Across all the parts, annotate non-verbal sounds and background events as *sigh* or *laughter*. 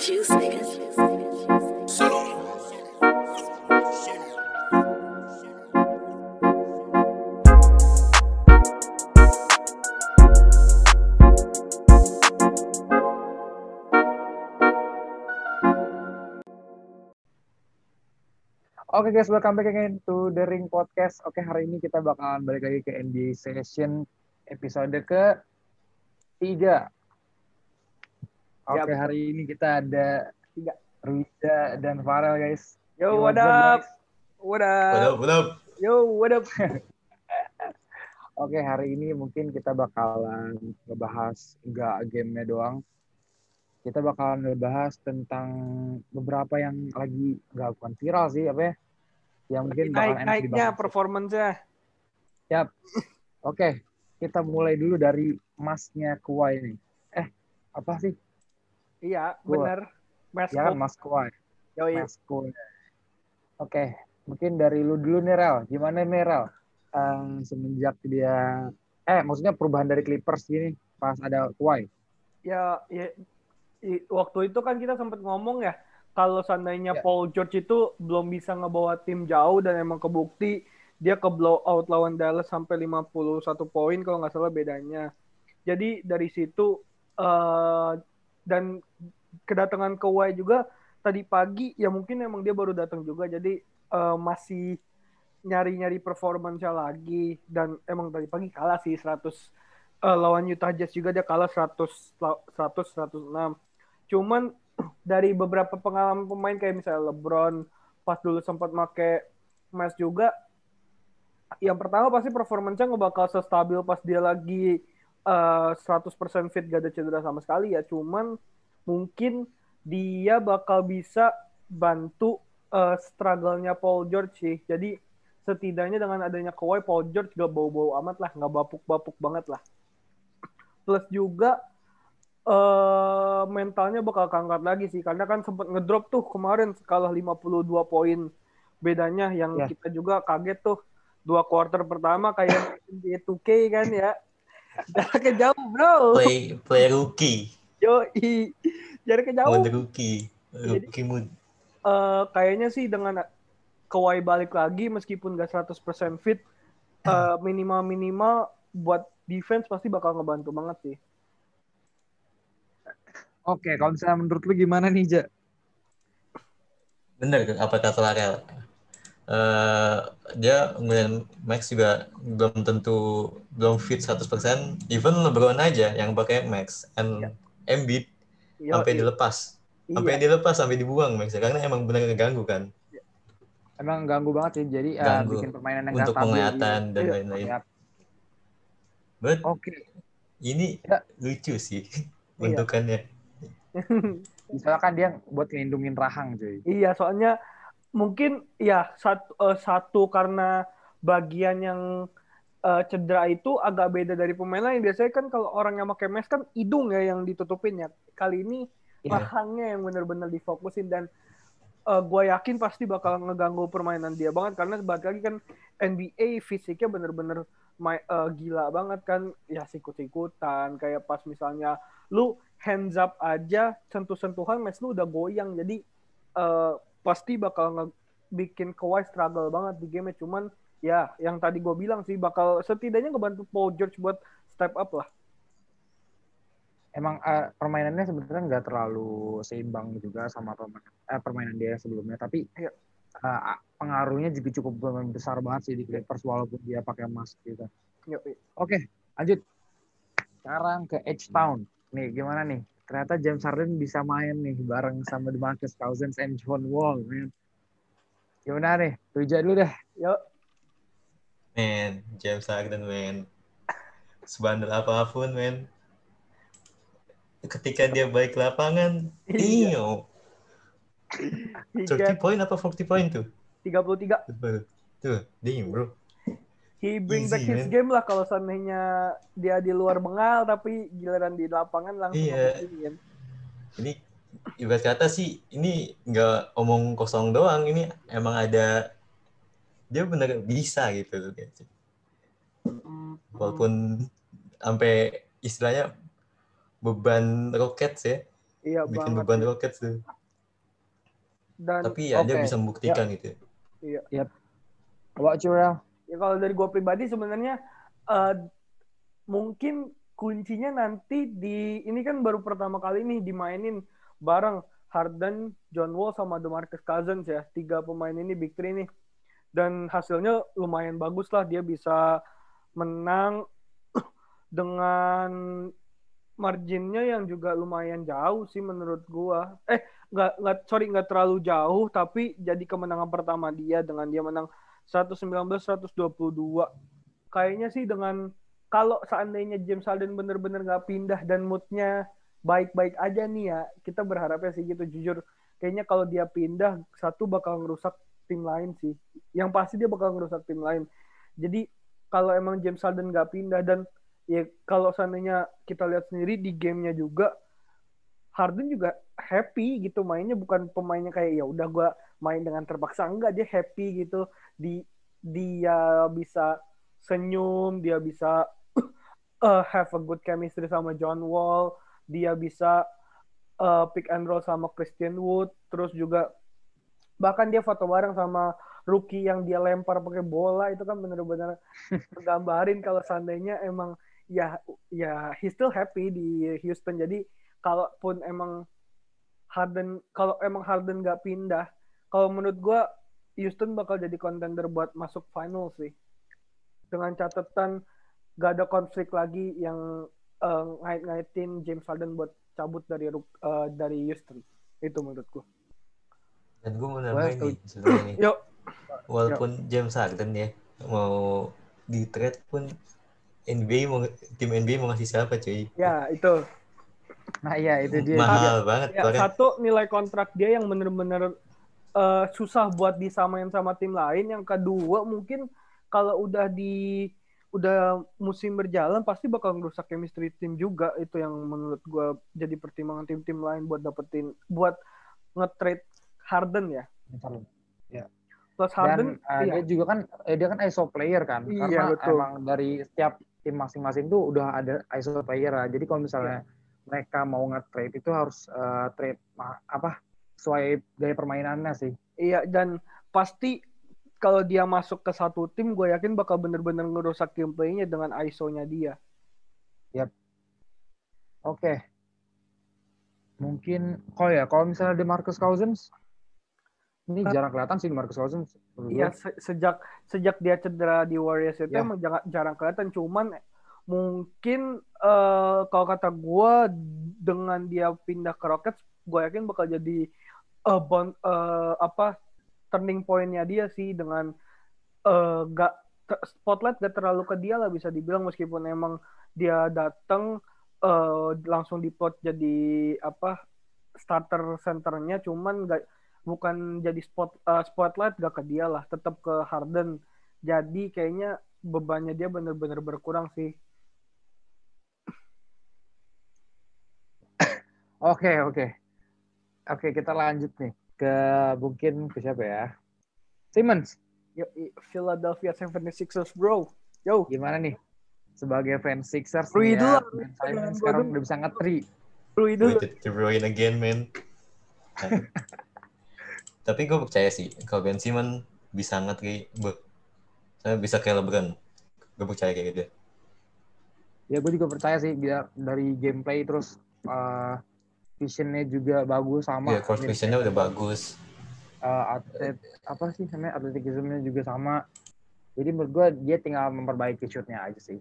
Oke guys, welcome back again to The Ring Podcast. Oke, hari ini kita bakalan balik lagi ke NBA Session episode ke tiga. Oke, Yap. hari ini kita ada Tiga. Ruida dan Farel guys. Yo, Yo, what what's up, guys? What What up? what up? Yo, what up? *laughs* Oke, hari ini mungkin kita bakalan ngebahas nggak gamenya doang. Kita bakalan ngebahas tentang beberapa yang lagi nggak bukan viral sih, apa ya? Yang mungkin bakalan enak Naik-naiknya dibahas. performance-nya. Oke, kita mulai dulu dari emasnya Kuwai nih. Eh, apa sih? Iya, Gua. bener. Mas Ya kan Mas Kuwai. Yoi. Mas Kuwai. Oke, mungkin dari lu dulu nih Rel. Gimana nih Rel? Eh, semenjak dia eh maksudnya perubahan dari Clippers gini pas ada Kuwai. Ya, ya, i- waktu itu kan kita sempat ngomong ya, kalau seandainya Ya. Paul George itu belum bisa ngebawa tim jauh dan emang kebukti dia ke blowout lawan Dallas sampai 51 poin kalau nggak salah bedanya. Jadi dari situ eh dan kedatangan Kawhi juga tadi pagi ya mungkin emang dia baru datang juga jadi eh, masih nyari-nyari performance lagi dan emang tadi pagi kalah sih 100 eh, lawan Utah Jazz juga dia kalah 100 la- 100 106. Cuman *clears throat* dari beberapa pengalaman pemain kayak misalnya LeBron pas dulu sempat make Mas juga yang pertama pasti performance-nya nggak bakal sestabil pas dia lagi eh, 100% fit gak ada cedera sama sekali ya. Cuman mungkin dia bakal bisa bantu eh, struggle-nya Paul George sih. Jadi setidaknya dengan adanya Kawhi Paul George gak bau-bau amat lah nggak bapuk-bapuk banget lah. Plus juga eh mentalnya bakal keangkat lagi sih. Karena kan sempat ngedrop tuh kemarin kalah 52 poin. Bedanya yang Ya. kita juga kaget tuh dua quarter pertama kayak NBA 2K kan ya jaraknya jauh bro Play play rookie, yo jaraknya jauh mode rookie, rookie mood. Eh, kayaknya sih dengan Kawhi balik lagi meskipun gak 100% fit eh, minimal-minimal buat defense pasti bakal ngebantu banget sih Oke, kalau misalnya menurut lu gimana nih, Ja? Bener apa kata Larel? Eh dia ngeliat Max juga belum tentu belum fit 100%. Even LeBron aja yang pakai Max and Embiid Yo, sampai i- dilepas. iya. Sampai dilepas sampai dibuang Max karena emang benar ngeganggu kan Emang ganggu banget sih, jadi Ganggu. bikin permainan yang untuk penglihatan dan Iya. lain-lain. Ya, But Oke, ini Ya. lucu sih *laughs* Iya. bentukannya. *laughs* misalkan dia buat ngelindungin rahang, cuy. Iya, soalnya mungkin ya satu, eh, satu karena bagian yang eh, cedera itu agak beda dari pemain lain. Biasanya kan kalau orang yang pakai mask kan hidung ya yang ditutupin ya. Kali ini Iya. rahangnya yang benar-benar difokusin dan gue yakin pasti bakal ngeganggu permainan dia banget karena balik lagi kan NBA fisiknya bener-bener eh, gila banget kan ya sikut-sikutan kayak pas misalnya lu hands up aja sentuh-sentuhan match lu udah goyang jadi eh, pasti bakal bikin Kawhi struggle banget di game cuman ya yang tadi gue bilang sih bakal setidaknya ngebantu Paul George buat step up lah Emang eh, permainannya sebenarnya nggak terlalu seimbang juga sama permainan, eh, permainan dia sebelumnya, tapi eh, pengaruhnya juga cukup besar banget sih di Clippers walaupun dia pakai mask gitu. Oke, lanjut. Sekarang ke Edge Town. Nih, gimana nih? Ternyata James Harden bisa main nih bareng sama DeMarcus Cousins and John Wall. Man. Gimana nih? Tuja dulu deh. Yo, Man, James Harden, man. Sebandel apa pun, man. Ketika dia balik ke lapangan, Iya. iyo. he 30 get poin apa 40 poin tuh? 33 Tuh, Tuh, damn, bro. He bring back Easy, his man. game lah kalau seandainya dia di luar bengal tapi giliran di lapangan langsung Iya. ngebutin. Ini ibarat kata sih, ini nggak omong kosong doang. Ini emang ada, dia bener bisa gitu. Walaupun sampai istilahnya beban roket ya, Iya bikin banget. beban Rockets tuh. Dan Tapi ya dia Oke. bisa membuktikan gitu. What you? Ya kalau dari gue pribadi sebenarnya eh, mungkin kuncinya nanti di ini kan baru pertama kali nih dimainin bareng Harden, John Wall sama DeMarcus Cousins ya. Tiga pemain ini big three nih. Dan hasilnya lumayan bagus lah. Dia bisa menang *clears throat* dengan marginnya yang juga lumayan jauh sih menurut gua. Eh nggak nggak sorry nggak terlalu jauh tapi jadi kemenangan pertama dia dengan dia menang 119-122. Kayaknya sih dengan kalau seandainya James Harden bener-bener nggak pindah dan moodnya baik-baik aja nih ya, kita berharapnya sih gitu jujur. Kayaknya kalau dia pindah satu bakal ngerusak tim lain sih. Yang pasti dia bakal ngerusak tim lain. Jadi kalau emang James Harden nggak pindah dan ya kalau seandainya kita lihat sendiri di gamenya juga Harden juga happy gitu mainnya bukan pemainnya kayak ya udah gua main dengan terpaksa. Enggak dia happy gitu. Di dia bisa senyum dia bisa *clears throat* uh, have a good chemistry sama John Wall. Dia bisa uh, pick and roll sama Christian Wood. Terus juga bahkan dia foto bareng sama rookie yang dia lempar pakai bola. Itu kan bener-bener *laughs* gambarin kalau seandainya emang ya ya he still happy di Houston. Jadi kalaupun emang Harden kalau emang Harden nggak pindah kalau menurut gue Houston bakal jadi contender buat masuk final sih. Dengan catatan gak ada konflik lagi yang uh, ngait-ngaitin James Harden buat cabut dari uh, dari Houston. Itu menurut gue Dan gue mau Gua nambahin nih sebenarnya nih. yuk. Walaupun James Harden ya mau di trade pun NBA mau tim NBA mau ngasih siapa cuy? ya itu. Nah iya itu dia. Mahal banget ya satu nilai kontrak dia yang bener-bener uh, susah buat disamain sama tim lain yang kedua mungkin kalau udah di udah musim berjalan pasti bakal ngerusak chemistry tim juga itu yang menurut gua jadi pertimbangan tim-tim lain buat dapetin buat nge-trade Harden ya plus Harden Dan uh, iya. dia juga kan eh, dia kan ISO player kan. Iya, Karena betul. emang dari setiap tim masing-masing tuh udah ada ISO player lah. Jadi kalau misalnya Iya. mereka mau nge-trade itu harus eh, trade apa sesuai gaya permainannya sih. Iya dan pasti kalau dia masuk ke satu tim, gue yakin bakal bener-bener ngerusak gameplaynya dengan ISO-nya dia. Oke. Mungkin kalau ya kalau misalnya DeMarcus Cousins ini jarang kelihatan sih DeMarcus Cousins. Iya se- sejak sejak dia cedera di Warriors itu Ya. emang jarang, jarang kelihatan. Cuman mungkin eh, kalau kata gue dengan dia pindah ke Rockets, gue yakin bakal jadi eh, bon, eh, apa turning point-nya dia sih dengan eh, gak spotlight gak terlalu ke dia lah bisa dibilang meskipun emang dia datang eh, langsung diplot jadi apa starter centernya cuman gak bukan jadi spot eh, spotlight gak ke dia lah tetap ke Harden jadi kayaknya bebannya dia bener-bener berkurang sih Oke, oke. Oke, kita lanjut nih ke mungkin ke siapa ya? Simmons, Yo, Philadelphia 76ers bro yo gimana nih? Sebagai fans Sixers Rui dulu ya, Simmons Jangan sekarang udah bisa nge-three. Rui dulu Bruyne again, man. *laughs* Tapi gue percaya sih, kalau Ben Simmons bisa nge-three, be- saya bisa kayak LeBron. Gue percaya kayak gitu. Ya gue juga percaya sih biar dari gameplay terus uh, visionnya juga bagus sama. Iya, court vision-nya udah bagus. uh, atlet apa sih namanya atletikismnya juga sama. Jadi menurut gue dia tinggal memperbaiki shootnya aja sih.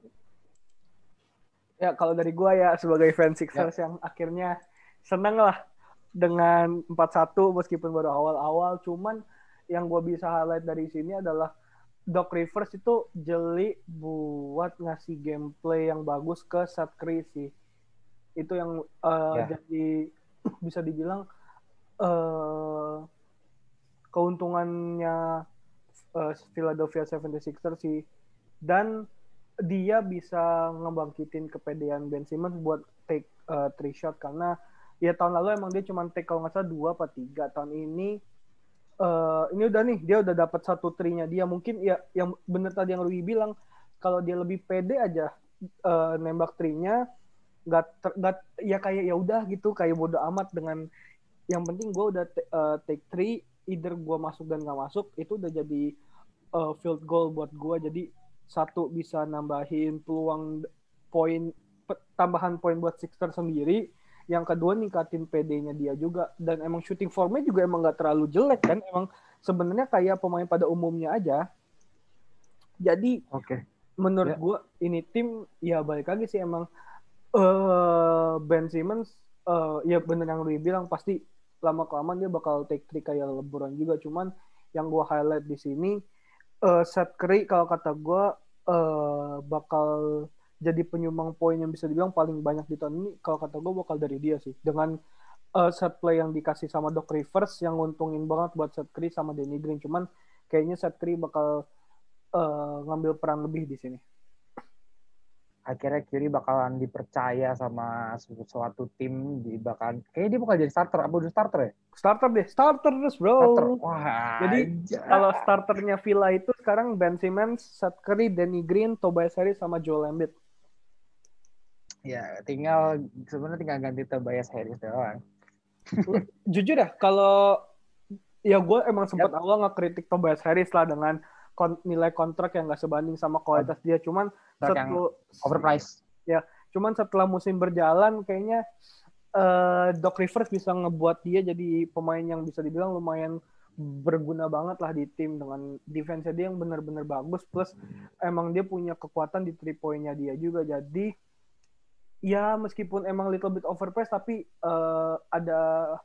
ya kalau dari gua ya sebagai fans Sixers yang akhirnya seneng lah dengan 4-1 meskipun baru awal-awal cuman yang gua bisa highlight dari sini adalah Doc Rivers itu jeli buat ngasih gameplay yang bagus ke Seth Curry sih itu yang uh, Ya. jadi *clears throat* bisa dibilang uh, keuntungannya uh, Philadelphia 76ers sih. Dan dia bisa ngebangkitin kepedean Ben Simmons buat take uh, three shot. Karena ya tahun lalu emang dia cuma take kalau nggak salah dua apa tiga. Tahun ini eh ini udah nih dia udah dapat satu trinya dia. Mungkin ya yang bener tadi yang Rui bilang kalau dia lebih pede aja eh, nembak trinya nggak ter- nggak ya kayak ya udah gitu kayak bodo amat dengan yang penting gue udah eh, take three either gue masuk dan nggak masuk itu udah jadi eh, field goal buat gue jadi satu bisa nambahin peluang poin tambahan poin buat Sixers sendiri yang kedua ningkatin PD-nya dia juga dan emang shooting formnya juga emang nggak terlalu jelek kan emang sebenarnya kayak pemain pada umumnya aja jadi Oke. menurut Ya. gua ini tim ya balik lagi sih emang eh Ben Simmons eh ya bener yang lu bilang pasti lama kelamaan dia bakal take three kayak LeBron juga. Cuman yang gua highlight di sini eh Seth Curry kalau kata gua eh bakal jadi penyumbang poin yang bisa dibilang paling banyak di tahun ini. Kalau kata gua bakal dari dia sih. Dengan eh, set play yang dikasih sama Doc Rivers yang nguntungin banget buat Seth Curry sama Danny Green. Cuman kayaknya Seth Curry bakal eh, ngambil peran lebih di sini. Akhirnya Kiri bakalan dipercaya sama su- suatu tim di bakalan kayaknya dia bakal jadi starter apa udah starter ya? Starter deh, starter terus bro. Starter. Wah. Jadi. Kalau starternya Villa itu sekarang Ben Simmons, Seth Curry, Danny Green, Tobias Harris sama Joel Embiid. ya tinggal sebenarnya tinggal ganti Tobias Harris doang. Jujur ya, kalau ya gue emang sempat awal ngekritik Tobias Harris lah dengan kon- nilai kontrak yang gak sebanding sama kualitas dia. Cuman setelah, Overpriced. cuman setelah musim berjalan kayaknya eh, Doc Rivers bisa ngebuat dia jadi pemain yang bisa dibilang lumayan berguna banget lah di tim dengan defense dia yang benar-benar bagus plus emang dia punya kekuatan di three point-nya dia juga jadi ya meskipun emang little bit overpriced tapi eh, ada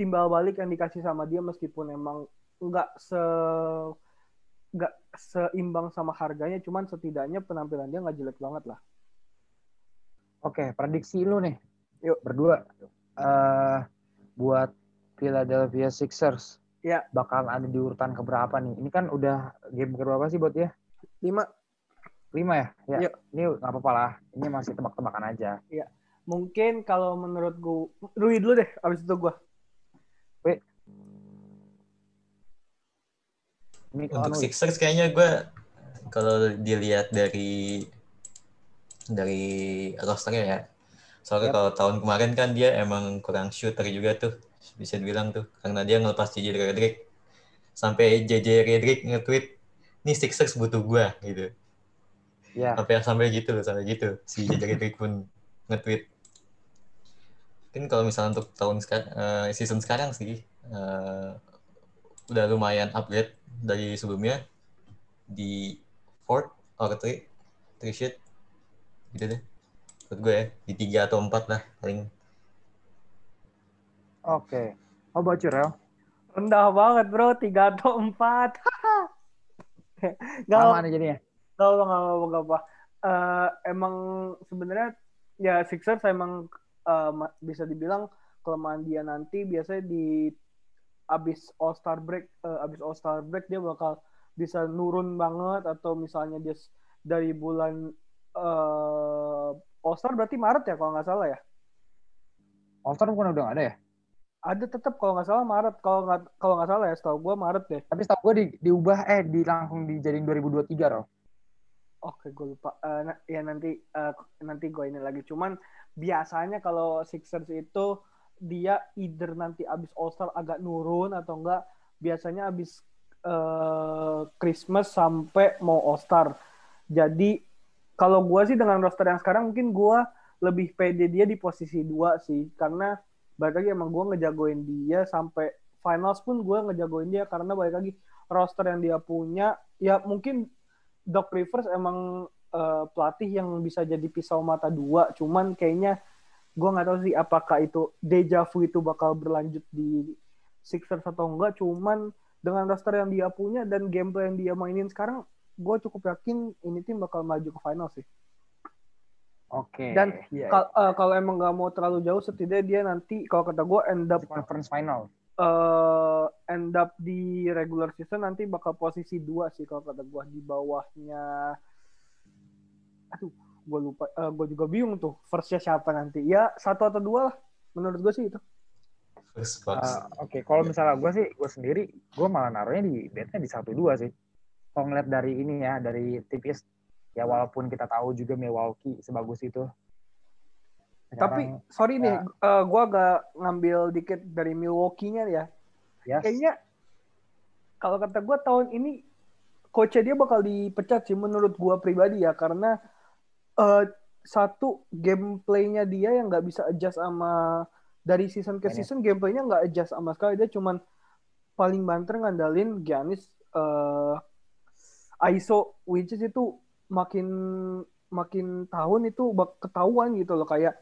timbal balik yang dikasih sama dia meskipun emang nggak se nggak seimbang sama harganya cuman setidaknya penampilan dia nggak jelek banget lah Oke, prediksi lu nih. Yuk. Berdua. eh buat Philadelphia Sixers. Ya. Bakalan ada di urutan keberapa nih? Ini kan udah game keberapa sih buat dia? lima Lima ya? Ya. Yuk. Ini nggak apa-apa lah. Ini masih tebak-tebakan aja. mungkin kalau menurut gue Rui dulu deh abis itu gue Ini Untuk kalau Sixers kayaknya gue kalau dilihat dari dari rosternya ya. Soalnya Yap. kalau tahun kemarin kan dia emang kurang shooter juga tuh bisa dibilang tuh karena dia ngelepas JJ Redick sampai JJ Redick nge-tweet nih Sixers butuh gua gitu. ya. Sampai sampai gitu loh sampai gitu si JJ Redick pun nge-tweet. Mungkin kalau misalnya untuk tahun sekarang season sekarang sih eh, udah lumayan upgrade dari sebelumnya di fourth or three three sheet gitu deh menurut gue ya di tiga atau empat lah paling Oke. How about you, Rel? rendah banget bro tiga atau empat *laughs* Gak Sama nih jadinya. Gak apa, gak apa, gak apa. Eh, emang sebenarnya ya Sixers emang ma- bisa dibilang kelemahan dia nanti biasanya di abis All Star break, eh, abis All Star break dia bakal bisa nurun banget atau misalnya dia dari bulan eh All Star berarti Maret ya kalau nggak salah ya. All Star bukan udah nggak ada ya? Ada tetap kalau nggak salah Maret kalau nggak kalau nggak salah ya setahu gue Maret deh. Tapi setahu gue di, diubah eh di langsung dijadiin 2023 loh. Oke, gue lupa. Na- ya nanti eh, nanti gue ini lagi. Cuman biasanya kalau Sixers itu dia either nanti abis All Star agak nurun atau enggak biasanya abis eh, Christmas sampai mau All Star. Jadi kalau gue sih dengan roster yang sekarang mungkin gue lebih pede dia di posisi dua sih. Karena balik lagi emang gue ngejagoin dia sampai finals pun gue ngejagoin dia. Karena balik lagi roster yang dia punya ya mungkin Doc Rivers emang eh, pelatih yang bisa jadi pisau mata dua, cuman kayaknya gue nggak tahu sih apakah itu deja vu itu bakal berlanjut di Sixers atau enggak. Cuman dengan roster yang dia punya dan gameplay yang dia mainin sekarang, gue cukup yakin ini tim bakal maju ke final sih. Oke. Dan Iya, Kal- eh, kalau emang nggak mau terlalu jauh, setidaknya dia nanti kalau kata gue end up di conference final. eh end up di regular season nanti bakal posisi dua sih kalau kata gua di bawahnya aduh gue lupa gue juga bingung tuh firstnya siapa nanti ya satu atau dua lah menurut gue sih itu first box Uh, Oke, kalau misalnya gue sih, gue sendiri, gue malah naruhnya di bednya di satu dua sih. Kalau ngeliat dari ini ya, dari tipis, ya walaupun kita tahu juga Milwaukee sebagus itu, Tapi Sekarang, sorry nih, ya. eh, gua agak ngambil dikit dari Milwaukee-nya ya. yes. Kayaknya kalau kata gua tahun ini coachnya dia bakal dipecat sih menurut gua pribadi ya karena eh, satu gameplaynya dia yang nggak bisa adjust sama dari season ke season gameplaynya nggak adjust sama sekali. Dia cuman paling banter ngandalin Giannis eh, ISO which is itu makin makin tahun itu ketahuan gitu loh. Kayak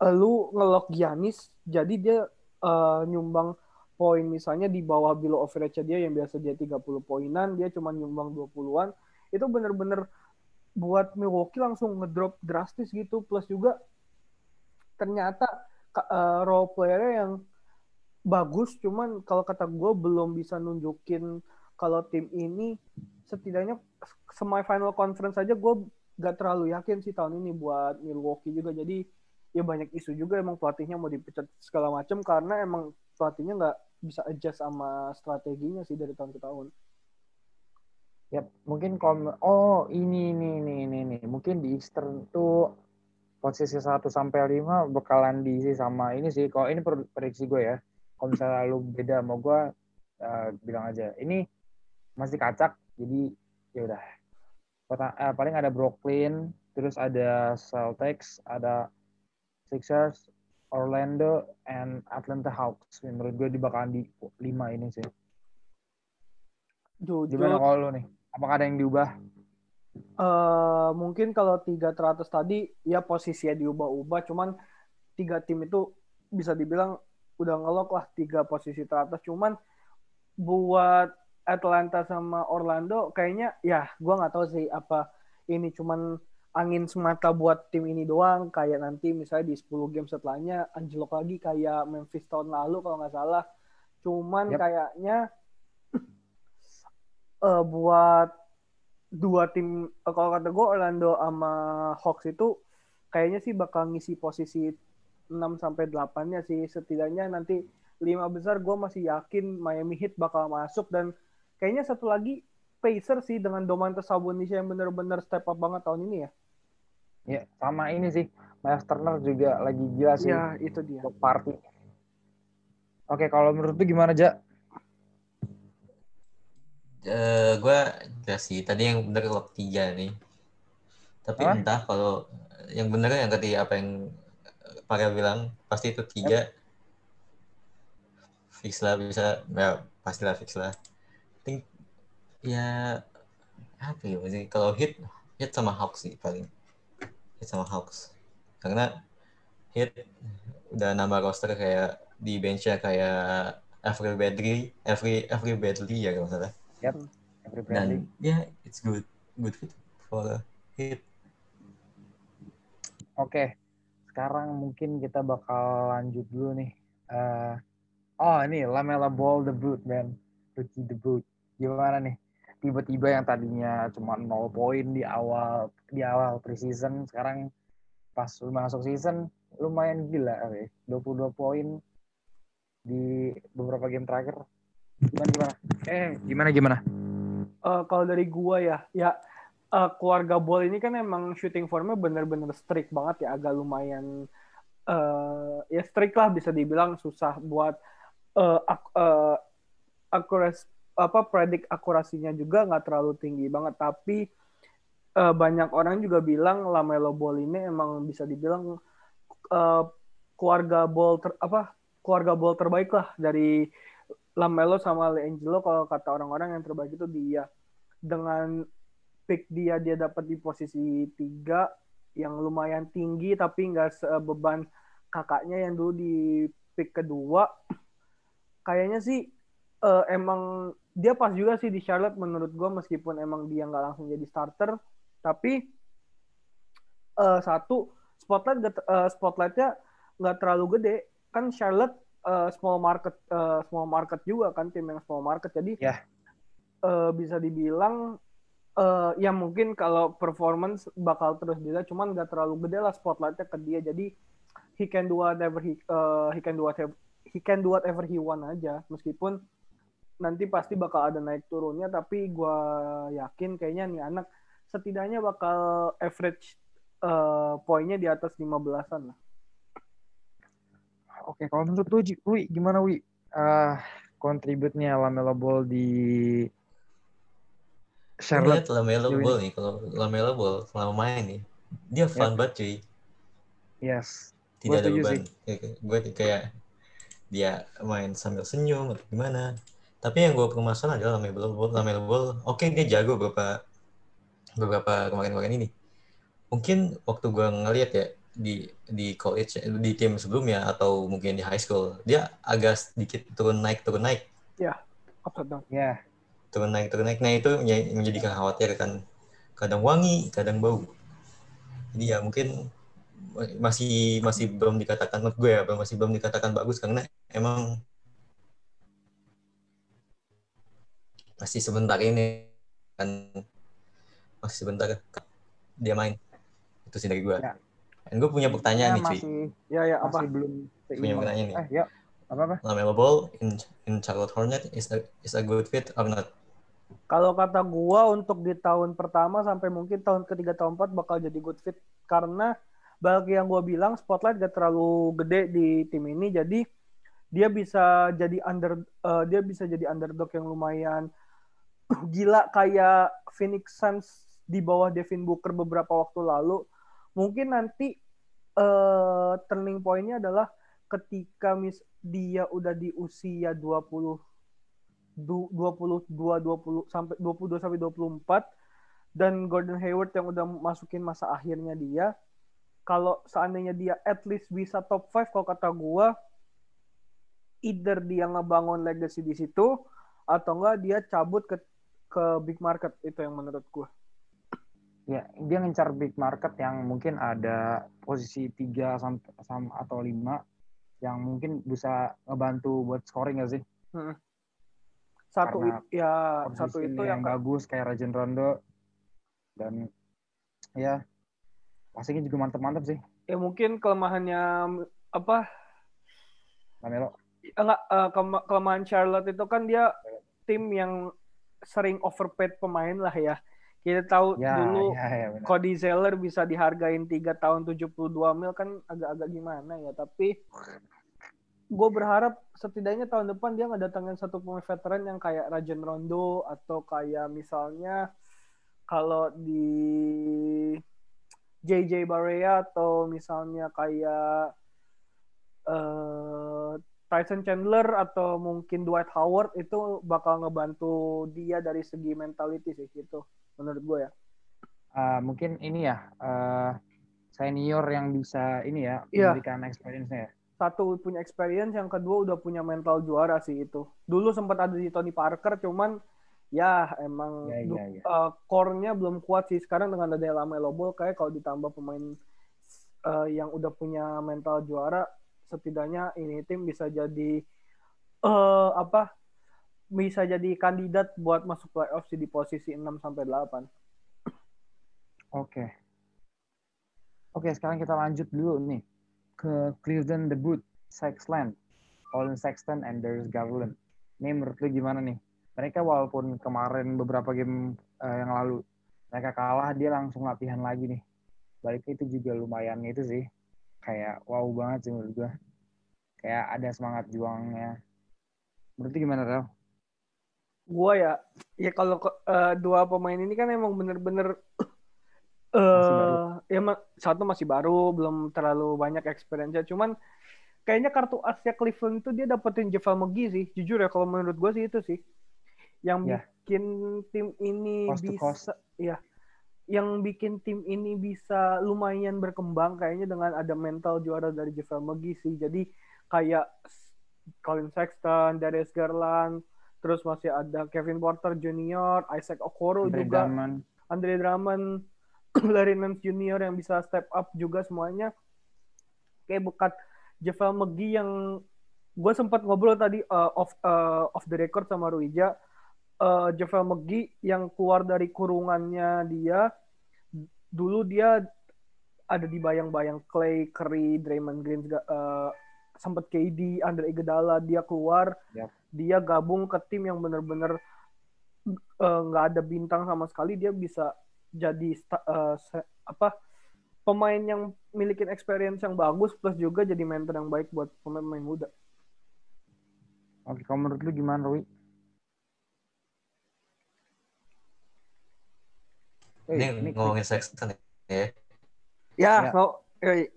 eh, lu ngelok Giannis jadi dia eh, nyumbang poin misalnya di bawah below average dia yang biasa dia 30 poinan dia cuma nyumbang 20-an itu bener-bener buat Milwaukee langsung ngedrop drastis gitu plus juga ternyata eh, role player yang bagus cuman kalau kata gue belum bisa nunjukin kalau tim ini setidaknya semifinal conference aja gue gak terlalu yakin sih tahun ini buat Milwaukee juga jadi ya banyak isu juga emang pelatihnya mau dipecat segala macam karena emang pelatihnya nggak bisa adjust sama strateginya sih dari tahun ke tahun. Yap, mungkin kalau oh ini ini ini ini ini mungkin di Eastern tuh posisi 1 sampai 5 bakalan diisi sama ini sih. Kalau ini prediksi gue ya. Kalau misalnya lu beda sama gue eh, bilang aja. Ini masih kacak jadi ya udah. Eh, paling ada Brooklyn, terus ada Celtics, ada Sixers, Orlando, and Atlanta Hawks. Menurut gue di bakalan di 5 ini sih. Jujur, Gimana kalau lu nih? Apakah ada yang diubah? eh, mungkin kalau tiga teratas tadi ya posisinya diubah-ubah, cuman tiga tim itu bisa dibilang udah ngelok lah tiga posisi teratas. Cuman buat Atlanta sama Orlando kayaknya ya gua nggak tahu sih apa ini cuman angin semata buat tim ini doang kayak nanti misalnya di 10 game setelahnya anjlok lagi kayak Memphis tahun lalu kalau nggak salah cuman Yap. kayaknya eh, buat dua tim eh, kalau kata gue Orlando sama Hawks itu kayaknya sih bakal ngisi posisi 6 sampai 8-nya sih setidaknya nanti lima besar gue masih yakin Miami Heat bakal masuk dan kayaknya satu lagi Pacers sih dengan Domantas Sabonis yang bener-bener step up banget tahun ini ya. Ya, sama ini sih. Miles Turner juga lagi gila sih Ya itu dia. party. Oke, kalau menurut lu gimana, Ja? Eh gue jelas sih tadi yang bener lock tiga nih. Tapi Apa? entah kalau yang bener yang ketiga apa yang Maria bilang pasti itu tiga. Fix lah bisa, ya pastilah fix lah. Think ya apa ya sih kalau hit hit sama Hawks sih paling hit sama Hawks karena hit udah nambah roster kayak di benchnya kayak Avery Bradley, Avery Avery Bradley ya kalau nggak salah Every Bradley. dan ya it's good good fit for hit Oke, sekarang mungkin kita bakal lanjut dulu nih. Eh, oh, ini Lamela Ball debut, man. Rookie debut. Gimana nih? Tiba-tiba yang tadinya cuma 0 poin di awal di awal preseason, sekarang pas masuk season lumayan gila, oke. 22 poin di beberapa game terakhir. Gimana gimana? Eh, gimana gimana? Eh, kalau dari gua ya, ya eh, keluarga Ball ini kan emang shooting formnya bener-bener strict banget ya, agak lumayan eh ya strict lah bisa dibilang susah buat eh ak- eh, akuras apa predik akurasinya juga nggak terlalu tinggi banget tapi eh, banyak orang juga bilang Lamelo Ball ini emang bisa dibilang eh, keluarga Ball ter, apa keluarga Ball terbaik lah dari Lamelo sama LeAngelo kalau kata orang-orang yang terbaik itu dia. Dengan pick dia dia dapat di posisi tiga yang lumayan tinggi tapi nggak sebeban kakaknya yang dulu di pick kedua. Kayaknya sih eh, emang dia pas juga sih di Charlotte menurut gue meskipun emang dia nggak langsung jadi starter. Tapi eh, satu spotlight eh, spotlightnya nggak terlalu gede. Kan Charlotte eh, small market eh, small market juga kan tim yang small market jadi Ya. eh, bisa dibilang eh, ya mungkin kalau performance bakal terus dilihat cuman nggak terlalu gede lah spotlightnya ke dia jadi he can do whatever he eh, he can do whatever he can do whatever he want aja meskipun nanti pasti bakal ada naik turunnya tapi gua yakin kayaknya nih anak setidaknya bakal average eh, poinnya di atas 15-an lah. Oke, kalau menurut lu, Wi, gimana Wi? Eh, kontributnya Lamelo Ball di Charlotte. Lihat Lamelo. Ball nih, kalau Lamelo Ball selama main nih, dia fun banget cuy. Yes. Tidak ada beban. Kayak- Gue kayak dia main sambil senyum atau gimana. Tapi yang gue permasalahan adalah Lamelo Ball. Lamelo Ball, oke dia jago beberapa beberapa kemarin-kemarin ini. Mungkin waktu gue ngeliat ya di di college di tim sebelumnya atau mungkin di high school dia agak sedikit turun naik turun naik. Up and down. Ya, turun naik turun naik. Nah itu menjadi menjadikan khawatir kan. Kadang wangi kadang bau. Jadi ya mungkin masih masih belum dikatakan menurut gue ya masih belum dikatakan bagus karena emang masih sebentar ini kan. Masih sebentar dia main. Itu sih dari gue. Ya. Dan gue punya pertanyaan Ya, nih cuy masih Ya ya apa? masih belum punya pertanyaan nih Eh, ya. Apa-apa? Lamelo Ball in in Charlotte Hornet is a is a good fit or not Kalau kata gua untuk di tahun pertama sampai mungkin tahun ketiga tahun empat bakal jadi good fit karena bagi yang gua bilang spotlight gak terlalu gede di tim ini jadi dia bisa jadi under eh, dia bisa jadi underdog yang lumayan *coughs* gila kayak Phoenix Suns di bawah Devin Booker beberapa waktu lalu. Mungkin nanti eh turning point-nya adalah ketika mis dia udah di usia 20 du- 22 20 sampai 22 sampai 24 dan Gordon Hayward yang udah masukin masa akhirnya dia kalau seandainya dia at least bisa top 5 kalau kata gua either dia ngebangun legacy di situ atau enggak dia cabut ke ke big market itu yang menurut gua. Ya, dia ngincar big market yang mungkin ada posisi 3 sampai sam- atau 5 yang mungkin bisa ngebantu buat scoring gak sih? Satu Karena ya satu itu yang yang bagus kayak Rajon Rondo dan ya passingnya juga mantep-mantep sih ya mungkin kelemahannya apa Lamelo. enggak eh, kema- kelemahan Charlotte itu kan dia tim yang sering overpaid pemain lah ya. Kita tahu Ya, dulu ya, ya benar. Cody Zeller bisa dihargain 3 tahun 72 mil kan agak-agak gimana ya. Tapi gue berharap setidaknya tahun depan dia ngedatangin satu pemain veteran yang kayak Rajon Rondo atau kayak misalnya kalau di JJ Barea atau misalnya kayak eh Tyson Chandler atau mungkin Dwight Howard itu bakal ngebantu dia dari segi mentality sih gitu menurut gue ya. Eh, mungkin ini ya eh, senior yang bisa ini ya Iya. memberikan experience-nya ya. Satu punya experience, yang kedua udah punya mental juara sih itu. Dulu sempat ada di Tony Parker, cuman ya emang du- ya, ya. eh, core-nya belum kuat sih. Sekarang dengan ada Lamelo Ball kayak kalau ditambah pemain eh, yang udah punya mental juara, setidaknya ini tim bisa jadi eh apa? Bisa jadi kandidat buat masuk playoff sih di posisi 6 sampai 8. Oke. Oke, sekarang kita lanjut dulu nih ke Cleveland debut Sexland, Colin Sexton and Darius Garland. Ini menurut lu gimana nih? Mereka walaupun kemarin beberapa game eh, yang lalu mereka kalah, dia langsung latihan lagi nih. Balik itu juga lumayan itu sih. Kayak wow banget sih menurut gua. Kayak ada semangat juangnya. Menurut gimana, Rel? Gua ya ya kalau eh, dua pemain ini kan emang bener-bener *coughs* eh ya satu masih baru belum terlalu banyak experience cuman kayaknya kartu asnya Cleveland itu dia dapetin Javal McGee sih jujur ya kalau menurut gua sih itu sih yang Ya. bikin tim ini Cost to cost. bisa ya yang bikin tim ini bisa lumayan berkembang kayaknya dengan ada mental juara dari Javal McGee sih jadi kayak Colin Sexton, Darius Garland, terus masih ada Kevin Porter Jr., Isaac Okoro Andre juga, Drummond. Andre Drummond, *clears throat* Larry Nance Jr. yang bisa step up juga semuanya. Kayak bukat Javel McGee yang gue sempat ngobrol tadi uh, off uh, off the record sama Ruija. Uh, Javel McGee yang keluar dari kurungannya dia dulu dia ada di bayang-bayang Clay, Curry, Draymond Green, juga, uh, sempat KD, Andre Iguodala dia keluar, Yap. Dia gabung ke tim yang bener-bener uh, nggak ada bintang sama sekali, dia bisa jadi uh, se- apa pemain yang milikin experience yang bagus plus juga jadi mentor yang baik buat pemain-pemain muda. Oke, kalau menurut lu gimana, Rui? Eh, Ini ngomongin Sexton ya. Ya, Ya. no, eh,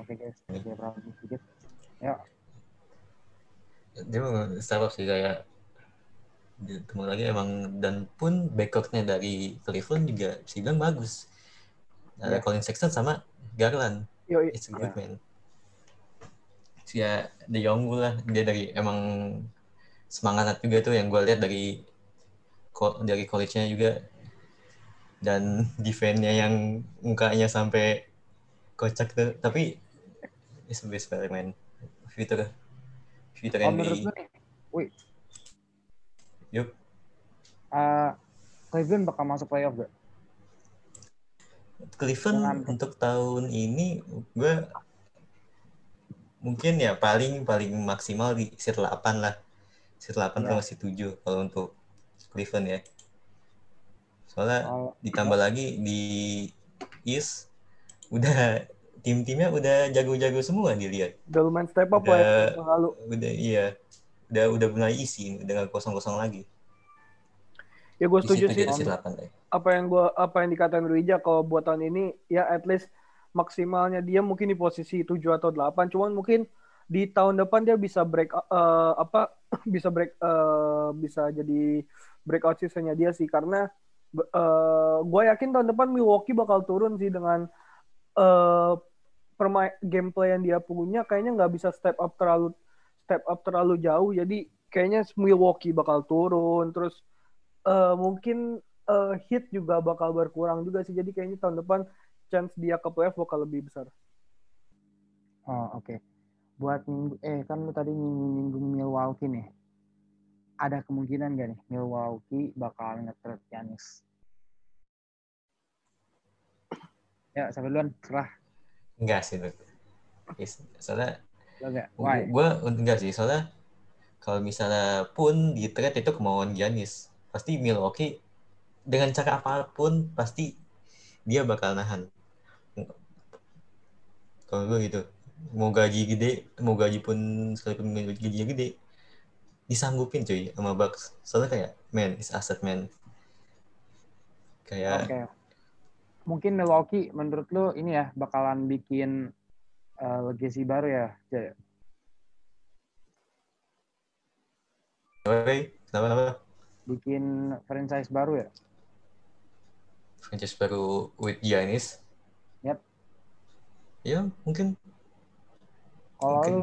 Oke guys, berapa sedikit. Ya, Dia mau step up sih kayak ketemu lagi emang dan pun backcourtnya dari Cleveland juga bisa bilang bagus. Ada Iya. Colin Sexton sama Garland. yoi. It's a good man. So, ya De Jong lah dia dari emang semangat juga tuh yang gue lihat dari dari college-nya juga dan *laughs* defense-nya yang mukanya sampai kocak tuh tapi it's a best player man future future kalau menurut NBA nih, wih, Yup. eh, Cleveland bakal masuk playoff gak? Cleveland Dengan- untuk tahun ini gue mungkin ya paling paling maksimal di seat 8 lah. Seat 8 Ya. atau masih 7 kalau untuk Cleveland ya. Soalnya Kalau ditambah lagi di East udah tim-timnya udah jago-jago semua dilihat. Udah lumayan step up Udah- lah ya, lalu. Udah iya. Udah udah mulai isi udah nggak kosong-kosong lagi. Ya gue setuju sih jadi seat 8 deh. apa yang gua apa yang dikatain Ruija kalau buat tahun ini ya at least maksimalnya dia mungkin di posisi 7 atau 8 cuman mungkin di tahun depan dia bisa break eh, apa *coughs* bisa break eh, bisa jadi breakout seasonnya dia sih karena gue yakin tahun depan Milwaukee bakal turun sih dengan eh permain gameplay yang dia punya kayaknya nggak bisa step up terlalu step up terlalu jauh jadi kayaknya Milwaukee bakal turun terus eh, mungkin eh, hit juga bakal berkurang juga sih jadi kayaknya tahun depan chance dia ke playoff bakal lebih besar Oh, oke. Buat minggu eh kan lu tadi nyinggung Milwaukee nih. Ada kemungkinan gak nih Milwaukee bakal nge-trade Giannis? Ya, sampai duluan. Serah. Enggak sih. Soalnya gue enggak? sih. Soalnya kalau misalnya pun di trade itu kemauan Giannis. Pasti Milwaukee dengan cara apa pun pasti dia bakal nahan. Kalau gue gitu. Mau gaji gede mau gaji pun sekalipun gajinya gede disanggupin cuy sama Bucks. Soalnya kayak man is asset man. Kayak. Mungkin Milwaukee menurut lu ini ya bakalan bikin eh, legacy baru ya. Jay? Oi, kenapa kenapa Bikin franchise baru ya. franchise baru with Giannis Yap. ya mungkin Kalau Oke. lu,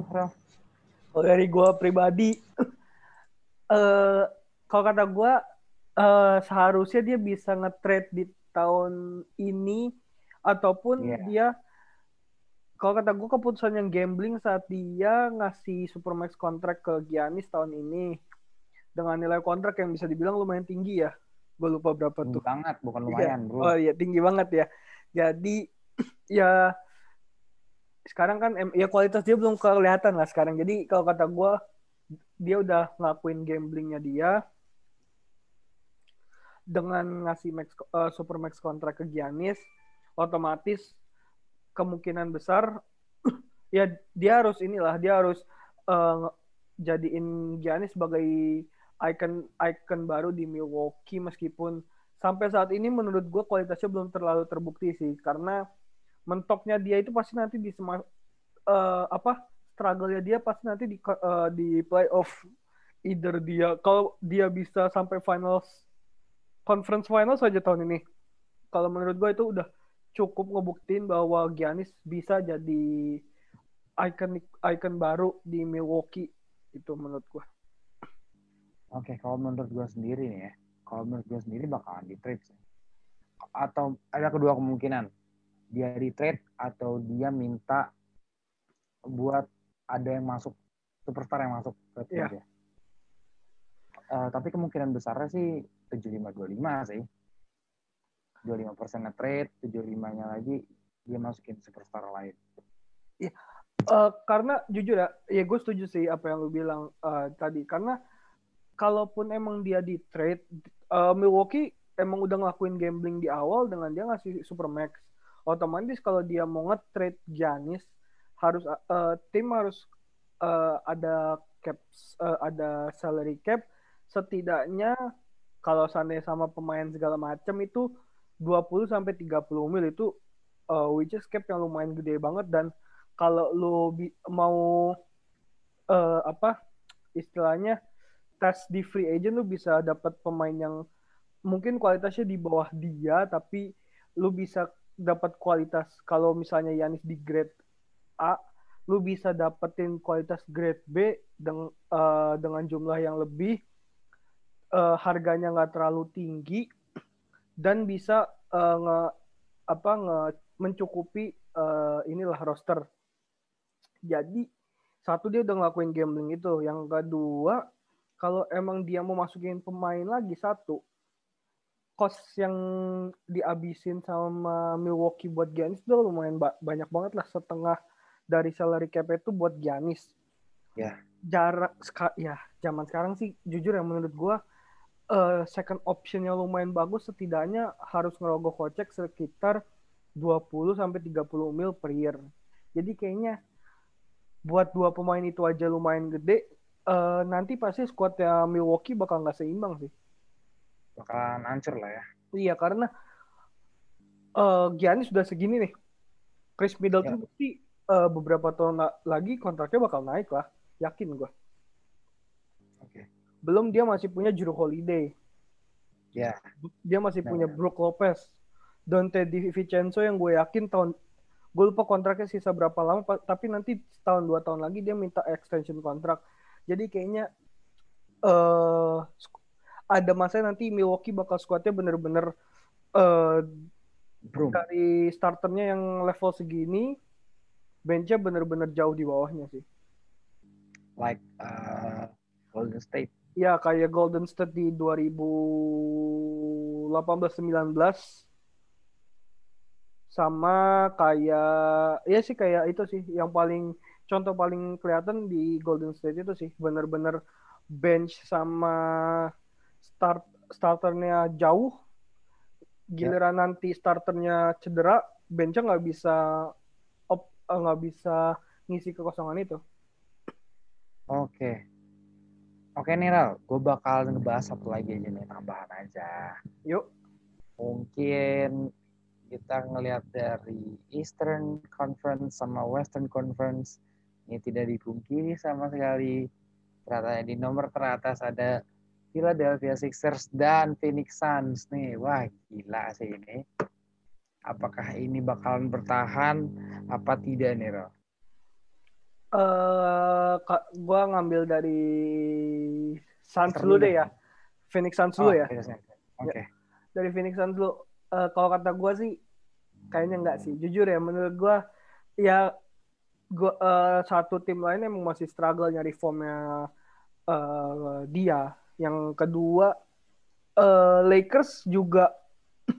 kalau dari gue pribadi *laughs* eh kalau kata gue eh seharusnya dia bisa nge-trade di tahun ini ataupun Iya. dia kalau kata gue keputusan yang gambling saat dia ngasih supermax kontrak ke Giannis tahun ini dengan nilai kontrak yang bisa dibilang lumayan tinggi ya gue lupa berapa Tinggi tuh banget, bukan Iya. lumayan, bro. Oh iya tinggi banget ya. Jadi *clears throat* ya sekarang kan ya kualitas dia belum kelihatan lah sekarang. Jadi kalau kata gue dia udah ngelakuin gamblingnya dia dengan ngasih max eh, super max kontrak ke Giannis otomatis kemungkinan besar *clears throat* ya dia harus inilah dia harus nge- jadiin Giannis sebagai icon icon baru di Milwaukee meskipun sampai saat ini menurut gue kualitasnya belum terlalu terbukti sih. Karena mentoknya dia itu pasti nanti di sema, eh, apa struggle-nya dia pasti nanti di eh, di playoff. Either dia kalau dia bisa sampai finals conference finals saja tahun ini kalau menurut gue itu udah cukup ngebuktiin bahwa Giannis bisa jadi icon icon baru di Milwaukee itu menurut gue Oke, kalau menurut gue sendiri nih ya, kalau menurut gue sendiri bakalan di trade sih. Atau ada kedua kemungkinan, dia di trade atau dia minta buat ada yang masuk superstar yang masuk ke Iya. dia. Eh, tapi kemungkinan besarnya sih 75-25 sih. 25 persen trade, 75-nya lagi dia masukin superstar lain. Eh, karena jujur ya, ya gue setuju sih apa yang lu bilang eh, tadi. Karena kalaupun emang dia di trade, eh, Milwaukee emang udah ngelakuin gambling di awal dengan dia ngasih supermax otomatis kalau dia mau nge-trade Giannis harus eh, tim harus eh, ada cap eh, ada salary cap setidaknya kalau seandainya sama pemain segala macam itu 20 sampai 30 mil itu eh, which is cap yang lumayan gede banget. Dan kalau lu mau eh, apa istilahnya tes di free agent lu bisa dapat pemain yang mungkin kualitasnya di bawah dia tapi lu bisa dapat kualitas. Kalau misalnya Yanis di grade A lu bisa dapetin kualitas grade B dengan eh, dengan jumlah yang lebih eh, harganya nggak terlalu tinggi dan bisa eh, nge apa nge mencukupi eh, inilah roster jadi satu dia udah ngelakuin gambling itu yang kedua kalau emang dia mau masukin pemain lagi satu cost yang dihabisin sama Milwaukee buat Giannis udah lumayan ba- banyak banget lah setengah dari salary cap itu buat Giannis. Ya. Jarak seka- ya zaman sekarang sih jujur ya menurut gua eh, second optionnya lumayan bagus setidaknya harus ngerogoh kocek sekitar 20 sampai 30 mil per year. Jadi kayaknya buat dua pemain itu aja lumayan gede. eh, nanti pasti squadnya Milwaukee bakal nggak seimbang sih. Bakalan hancur lah ya. Iya karena eh Giannis sudah segini nih. Chris Middleton pasti eh, beberapa tahun la- lagi kontraknya bakal naik lah, yakin gua. Belum dia masih punya Jrue Holiday, Ya, dia masih Nah, punya ya. Brook Lopez, Dante DiVincenzo yang gue yakin tahun gue lupa kontraknya sisa berapa lama, tapi nanti setahun dua tahun lagi dia minta extension kontrak. Jadi kayaknya eh sk- ada masa nanti Milwaukee bakal squadnya bener-bener eh Bro. dari starternya yang level segini, benchnya bener-bener jauh di bawahnya sih. Like uh, Golden State. Ya kayak Golden State di 2018-19 sama kayak ya sih kayak itu sih yang paling contoh paling kelihatan di Golden State itu sih bener-bener bench sama start starternya jauh. Giliran nanti starternya cedera benchnya nggak bisa eh, nggak bisa ngisi kekosongan itu. Oke. Oke nih Ral, gue bakal ngebahas satu lagi aja nih tambahan aja. yuk Mungkin kita ngelihat dari Eastern Conference sama Western Conference ini tidak dipungkiri sama sekali. Ternyata di nomor teratas ada Philadelphia Sixers dan Phoenix Suns nih. Wah gila sih ini. Apakah ini bakalan bertahan apa tidak nih Ral? Eh Kak, gua ngambil dari Suns dulu deh ya. Phoenix Suns dulu Oh, ya. Phoenix Suns. Oke. Dari Phoenix Suns dulu. Eh, kalau kata gua sih kayaknya enggak sih. Jujur ya menurut gua ya gua eh, satu tim lain emang masih struggle nyari formnya eh, dia. Yang kedua eh, Lakers juga *clears throat*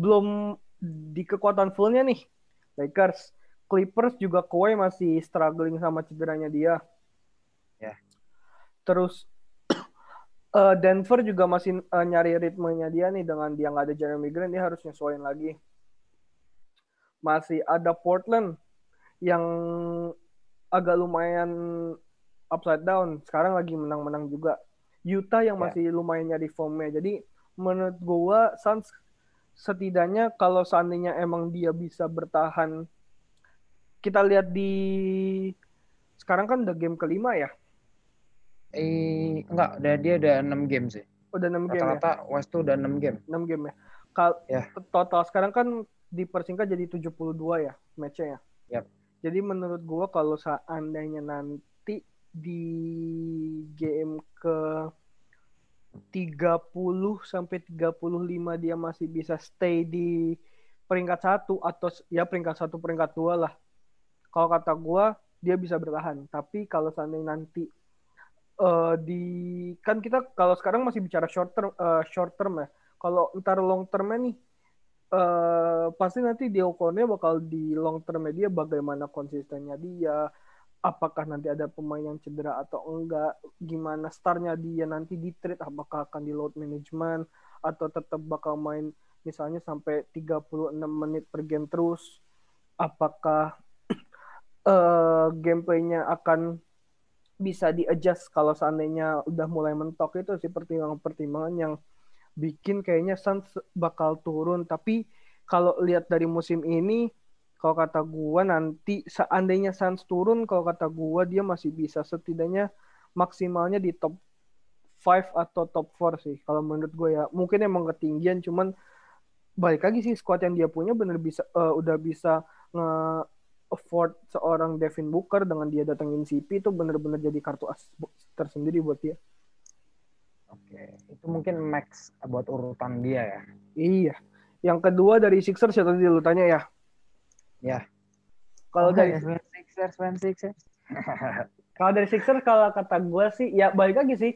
belum di kekuatan fullnya nih. Lakers Clippers juga Kawhi masih struggling sama cederanya dia. Ya. Terus *clears throat* eh, Denver juga masih eh, nyari ritmenya dia nih dengan dia nggak ada Jeremy Grant dia harus nyesuaiin lagi. Masih ada Portland yang agak lumayan upside down. Sekarang lagi menang-menang juga. Utah yang Ya. masih lumayan nyari formnya. Jadi menurut gua Suns setidaknya kalau seandainya emang dia bisa bertahan kita lihat di sekarang kan udah game kelima ya Eh, enggak, udah dia udah 6 game sih. udah 6 game ya Rata-rata West tuh udah 6 game. 6 game ya Kal Ya. total sekarang kan dipersingkat jadi 72 ya matchnya ya Yap. jadi menurut gua kalau seandainya nanti di game ke 30 sampai 35 dia masih bisa stay di peringkat satu atau ya peringkat satu peringkat dua lah kalau kata gua dia bisa bertahan. Tapi kalau seandainya nanti eh, di kan kita kalau sekarang masih bicara short term eh, short term ya. Kalau ntar long termnya nih eh pasti nanti diukurnya bakal di long termnya dia bagaimana konsistennya dia apakah nanti ada pemain yang cedera atau enggak gimana startnya dia nanti di trade apakah akan di load management atau tetap bakal main misalnya sampai 36 menit per game terus apakah eh gameplaynya akan bisa di-adjust kalau seandainya udah mulai mentok itu sih pertimbangan-pertimbangan yang bikin kayaknya Suns bakal turun. Tapi kalau lihat dari musim ini kalau kata gua nanti seandainya Suns turun kalau kata gua dia masih bisa setidaknya maksimalnya di top 5 atau top 4 sih kalau menurut gue ya. Mungkin emang ketinggian cuman balik lagi sih squad yang dia punya bener bisa eh, udah bisa nge afford seorang Devin Booker dengan dia datengin CP itu bener-bener jadi kartu as tersendiri buat dia. Oke, itu mungkin max buat urutan dia ya. Iya. Yang kedua dari Sixers ya tadi lu tanya ya. Ya. Kalau Oke, dari Sixers, Sven Sixers. *laughs* kalau dari Sixers kalau kata gue sih ya balik lagi sih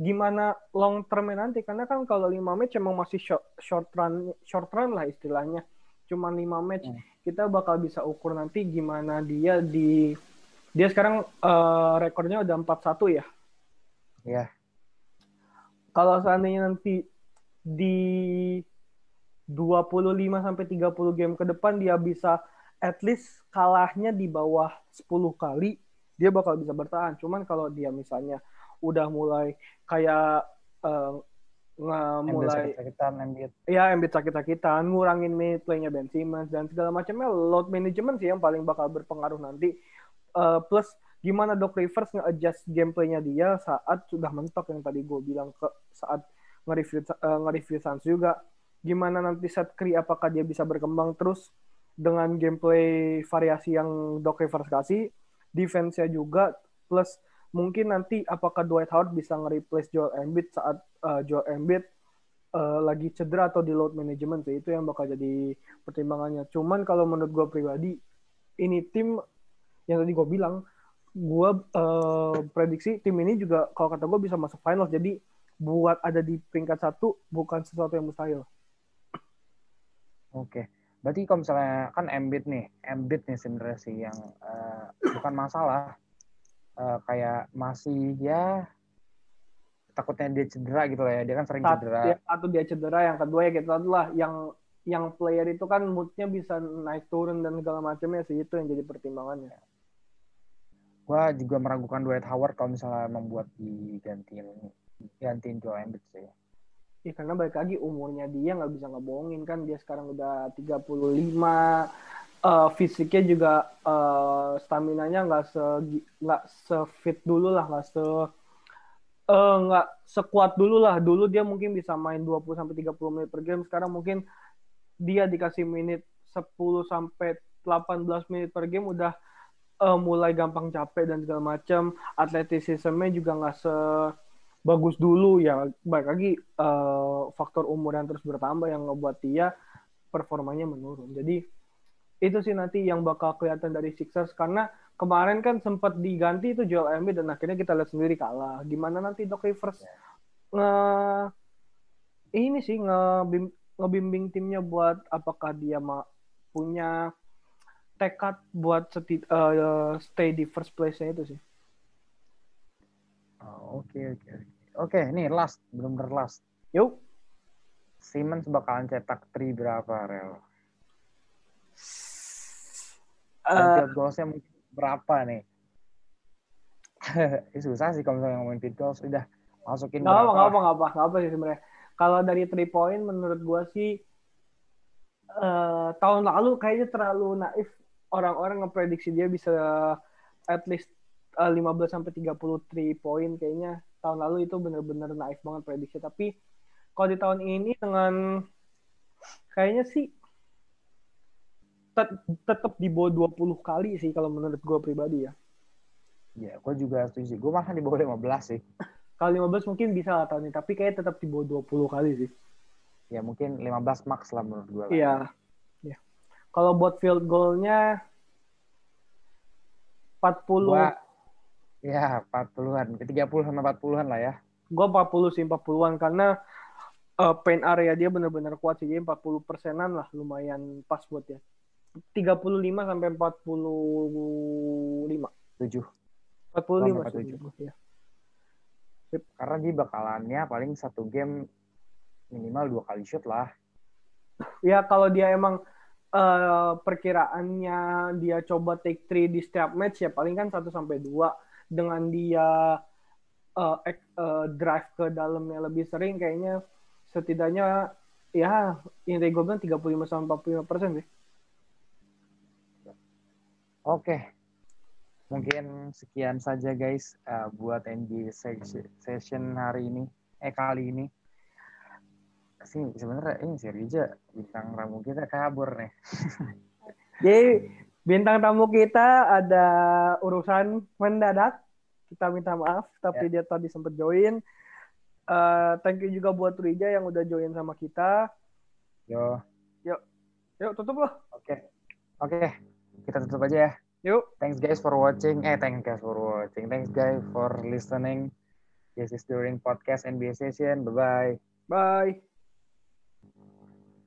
gimana long termnya nanti karena kan kalau 5 match emang masih short, short run short run lah istilahnya. Cuman 5 match Hmm. Kita bakal bisa ukur nanti gimana dia di dia sekarang eh, rekornya udah 4-1 ya. Ya. kalau seandainya nanti di 25 sampai 30 game ke depan dia bisa at least kalahnya di bawah 10 kali, dia bakal bisa bertahan. Cuman kalau dia misalnya udah mulai kayak eh, nge- mulai Kita Embiid. ya Embiid sakit-sakitan, ngurangin minute play-nya Ben Simmons dan segala macamnya load management sih yang paling bakal berpengaruh nanti. Eh, plus gimana Doc Rivers nge-adjust gameplaynya dia saat sudah mentok yang tadi gue bilang ke saat nge-review eh, nge-review Suns juga. Gimana nanti set Curry apakah dia bisa berkembang terus dengan gameplay variasi yang Doc Rivers kasih, defense-nya juga plus mungkin nanti apakah Dwight Howard bisa nge-replace Joel Embiid saat eh, Joel Embiid eh, lagi cedera atau di load management sih itu yang bakal jadi pertimbangannya. Cuman kalau menurut gue pribadi ini tim yang tadi gue bilang gue eh, prediksi tim ini juga kalau kata gue bisa masuk final jadi buat ada di peringkat satu bukan sesuatu yang mustahil. Oke. Berarti kalau misalnya kan Embiid nih, Embiid nih sebenarnya sih yang eh, bukan masalah Eh, kayak masih ya takutnya dia cedera gitu lah ya. Dia kan sering Satu, cedera. yang satu dia cedera, yang kedua ya kita lah yang yang player itu kan moodnya bisa naik turun dan segala macamnya sih itu yang jadi pertimbangannya. Gua juga meragukan Dwight Howard kalau misalnya membuat digantiin gantiin Joel Embiid sih. Ya karena balik lagi umurnya dia nggak bisa ngebohongin kan dia sekarang udah 35 eh fisiknya juga eh stamina-nya nggak se nggak se-fit dulu lah nggak se eh, nggak sekuat dulu lah. Dulu dia mungkin bisa main 20 sampai 30 menit per game. Sekarang mungkin dia dikasih menit 10 sampai 18 menit per game udah eh, mulai gampang capek dan segala macam atletisismenya juga nggak se bagus dulu. Ya baik lagi eh, faktor umur yang terus bertambah yang ngebuat dia performanya menurun. Jadi itu sih nanti yang bakal kelihatan dari Sixers karena kemarin kan sempat diganti itu Joel Embiid dan akhirnya kita lihat sendiri kalah gimana nanti Doc Rivers nge ini sih ngebim, ngebimbing timnya buat apakah dia ma- punya tekad buat seti- eh, stay di first place-nya itu sih Oh, Oke oke oke. Oke, nih last, benar-benar last. yuk Simmons bakalan cetak 3 berapa, Rel? Eh, field goals-nya mungkin berapa nih? *laughs* Susah sih kalau misalnya ngomongin field goals. Udah, masukin Nggak apa, berapa? nggak apa, nggak apa, nggak apa sih sebenarnya. Kalau dari three point, menurut gua sih eh, tahun lalu kayaknya terlalu naif orang-orang ngeprediksi dia bisa at least eh, 15 sampai 33 poin kayaknya tahun lalu itu bener-bener naif banget prediksi. Tapi kalau di tahun ini dengan kayaknya sih tetap di bawah 20 kali sih kalau menurut gua pribadi ya. Iya, gue juga setuju. Gue malah di bawah 15 sih. Kalau 15 mungkin bisa lah tahun ini, tapi kayaknya tetap di bawah 20 kali sih. Ya mungkin 15 max lah menurut gue. Iya. Iya. Kalau buat field goal-nya 40 Gua ya 40-an, ke 30 sama 40-an lah ya. gua 40 sih 40-an karena eh, paint area dia benar-benar kuat sih. Jadi 40 persenan lah lumayan pas buat dia. 35 sampai 45. 7. 45 Sampai sih. 47. Iya. Karena dia bakalannya paling satu game minimal dua kali shoot lah. Ya kalau dia emang eh, perkiraannya dia coba take three di setiap match ya paling kan 1 sampai 2 dengan dia ek- eh, drive ke dalamnya lebih sering kayaknya setidaknya ya yang tadi gue bilang 35 sampai 45 persen sih. Oke. Mungkin sekian saja guys eh, buat NBA session- hari ini. Eh kali ini. Sih sebenarnya ini si Rija bintang tamu kita kabur nih. *laughs* Jadi bintang tamu kita ada urusan mendadak. Kita minta maaf, tapi dia tadi sempat join. Eh, thank you juga buat Rija yang udah join sama kita. Yo, Yuk tutup loh. oke. Oke, kita tutup aja ya. Yuk. Thanks guys for watching. Eh, thanks guys for watching. Thanks guys for listening. This is during podcast NBA session. Bye-bye. Bye.